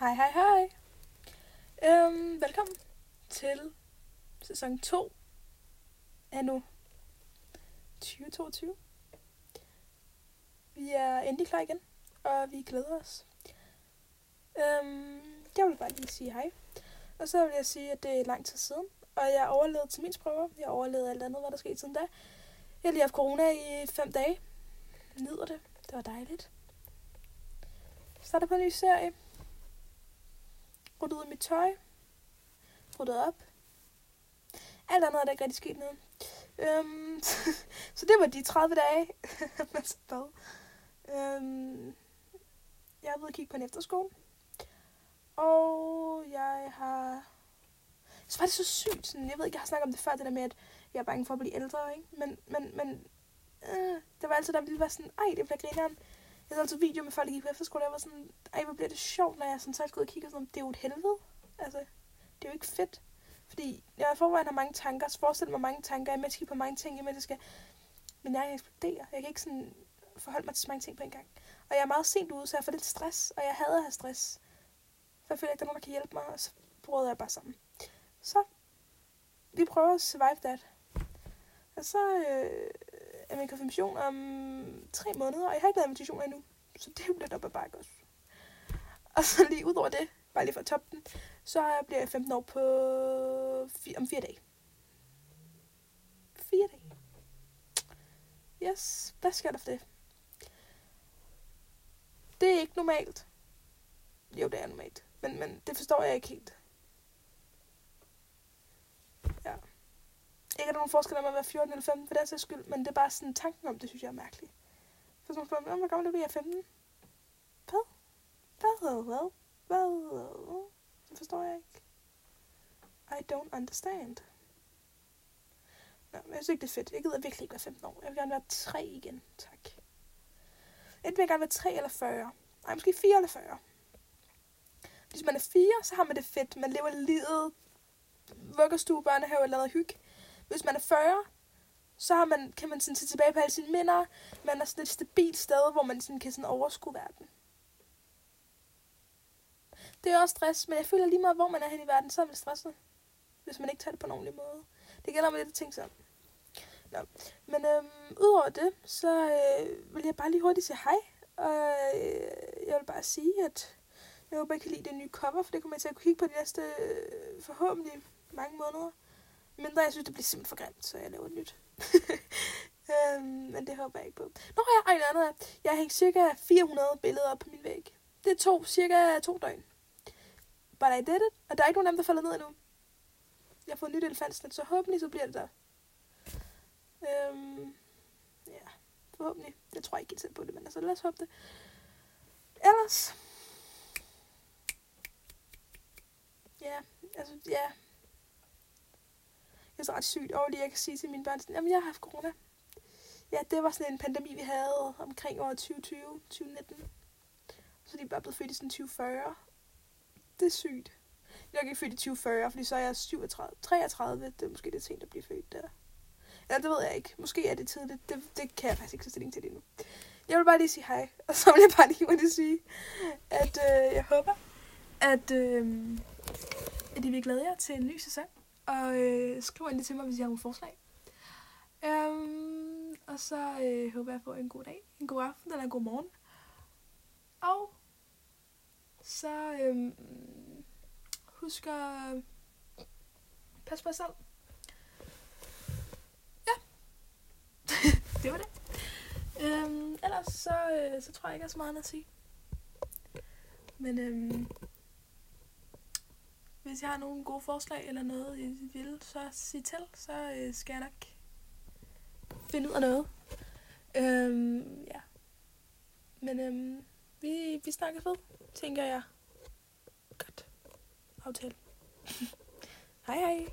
Hej, hej, hej. Øhm, velkommen til sæson 2 af nu 2022. Vi er endelig klar igen, og vi glæder os. Øhm, jeg vil bare lige sige hej. Og så vil jeg sige, at det er lang tid siden, og jeg overlevede til min prøver. Jeg overlevede alt andet, hvad der skete siden da. Jeg har lige haft corona i 5 dage. Nyder det. Det var dejligt. Starter på en ny serie. Ryddet ud af mit tøj. Ryddet op. Alt andet er der ikke rigtig sket noget. Øhm, så det var de 30 dage. Masser bad. Øhm, jeg er ved at kigge på en efterskole. Og jeg har... Så var det så sygt. Sådan, jeg ved ikke, jeg har snakket om det før, det der med, at jeg er bange for at blive ældre, ikke? Men, men, men øh, det var altid, der ville være sådan, ej, det bliver grineren. Jeg så altid video med folk, der gik på efterskole, og jeg var sådan, ej, hvor bliver det sjovt, når jeg sådan selv går ud og kigger sådan, det er jo et helvede. Altså, det er jo ikke fedt. Fordi jeg i forvejen har mange tanker, så forestil mig mange tanker, jeg er på mange ting, imens jeg skal... Men jeg eksploderer. Jeg kan ikke sådan forholde mig til så mange ting på en gang. Og jeg er meget sent ude, så jeg får lidt stress, og jeg hader at have stress. For jeg føler ikke, der er nogen, der kan hjælpe mig, og så bryder jeg bare sammen. Så vi prøver at survive that. Og så øh, er min konfirmation om tre måneder, og jeg har ikke lavet invitation endnu. Så det er jo lidt op ad bakke også. Og så lige ud over det, bare lige for at toppe den, så bliver jeg 15 år på fi- om fire dage. Fire dage. Yes, hvad sker der for det? Det er ikke normalt. Jo, det er normalt. Men, men det forstår jeg ikke helt. Ja. Ikke er der nogen forskel om at være 14 eller 15 for den sags skyld, men det er bare sådan tanken om det, synes jeg er mærkeligt. For sådan spørger, hvor gammel er du, jeg er 15? Hvad? Hvad? Hvad? Hvad? Det forstår jeg ikke. I don't understand. Nå, men jeg synes ikke, det er fedt. Jeg gider virkelig ikke være 15 år. Jeg vil gerne være 3 igen, tak. Enten vil jeg gerne være 3 eller 40. Nej, måske 4 eller 40. Hvis man er 4, så har man det fedt. Man lever livet, vuggestue, børnehave lavet hygge. Hvis man er 40, så har man, kan man sådan se tilbage på alle sine minder. Man er sådan et stabilt sted, hvor man sådan kan sådan overskue verden. Det er også stress, men jeg føler lige meget, hvor man er hen i verden, så er man stresset. Hvis man ikke tager det på en ordentlig måde. Det gælder mig lidt at tænke sådan. Nå. Men øhm, udover det, så øh, vil jeg bare lige hurtigt sige hej. Og øh, jeg vil bare sige, at jeg håber, I kan lide det nye cover, for det kommer jeg til at kunne kigge på de næste øh, forhåbentlig mange måneder. Mindre jeg synes, det bliver simpelthen for grimt, så jeg laver et nyt. øhm, men det håber jeg ikke på. Nå ja, ej, andet Jeg har hængt cirka 400 billeder op på min væg. Det tog cirka to døgn. But I did it, og der er ikke nogen af dem, der falder ned endnu. Jeg har fået nyt elefantsnit, så håbentlig så bliver det der. Øhm, ja, forhåbentlig. Jeg tror ikke helt selv på det, men altså lad os håbe det. Ellers. Ja, altså, ja. Det er så ret sygt over lige, jeg kan sige til mine børn, sådan, jamen jeg har haft corona. Ja, det var sådan en pandemi, vi havde omkring år 2020, 2019. Så de er bare blevet født i sådan 2040. Det er sygt. Jeg er ikke født i 2040, fordi så er jeg 37, 33. Det er måske det sent at blive født der. Ja, det ved jeg ikke. Måske er det tidligt. Det, det kan jeg faktisk ikke tage stilling til det nu. Jeg vil bare lige sige hej. Og så vil jeg bare lige hurtigt sige, at øh, jeg håber, at, øh, at I vil glæde jer til en ny sæson. Og øh, skriv endelig til mig, hvis I har nogle forslag. Um, og så øh, håber jeg på en god dag, en god aften eller en god morgen. Og så øh, husk at passe på jer selv. Ja, det var det. Øhm, ellers så, øh, så tror jeg ikke, jeg har så meget at sige. Men øhm, hvis jeg har nogle gode forslag eller noget, I vil, så sig til, så øh, skal jeg nok finde ud af noget. Øhm, ja. Men øhm, vi, vi snakkes ved, tænker jeg. Godt. Aftale. hej hej.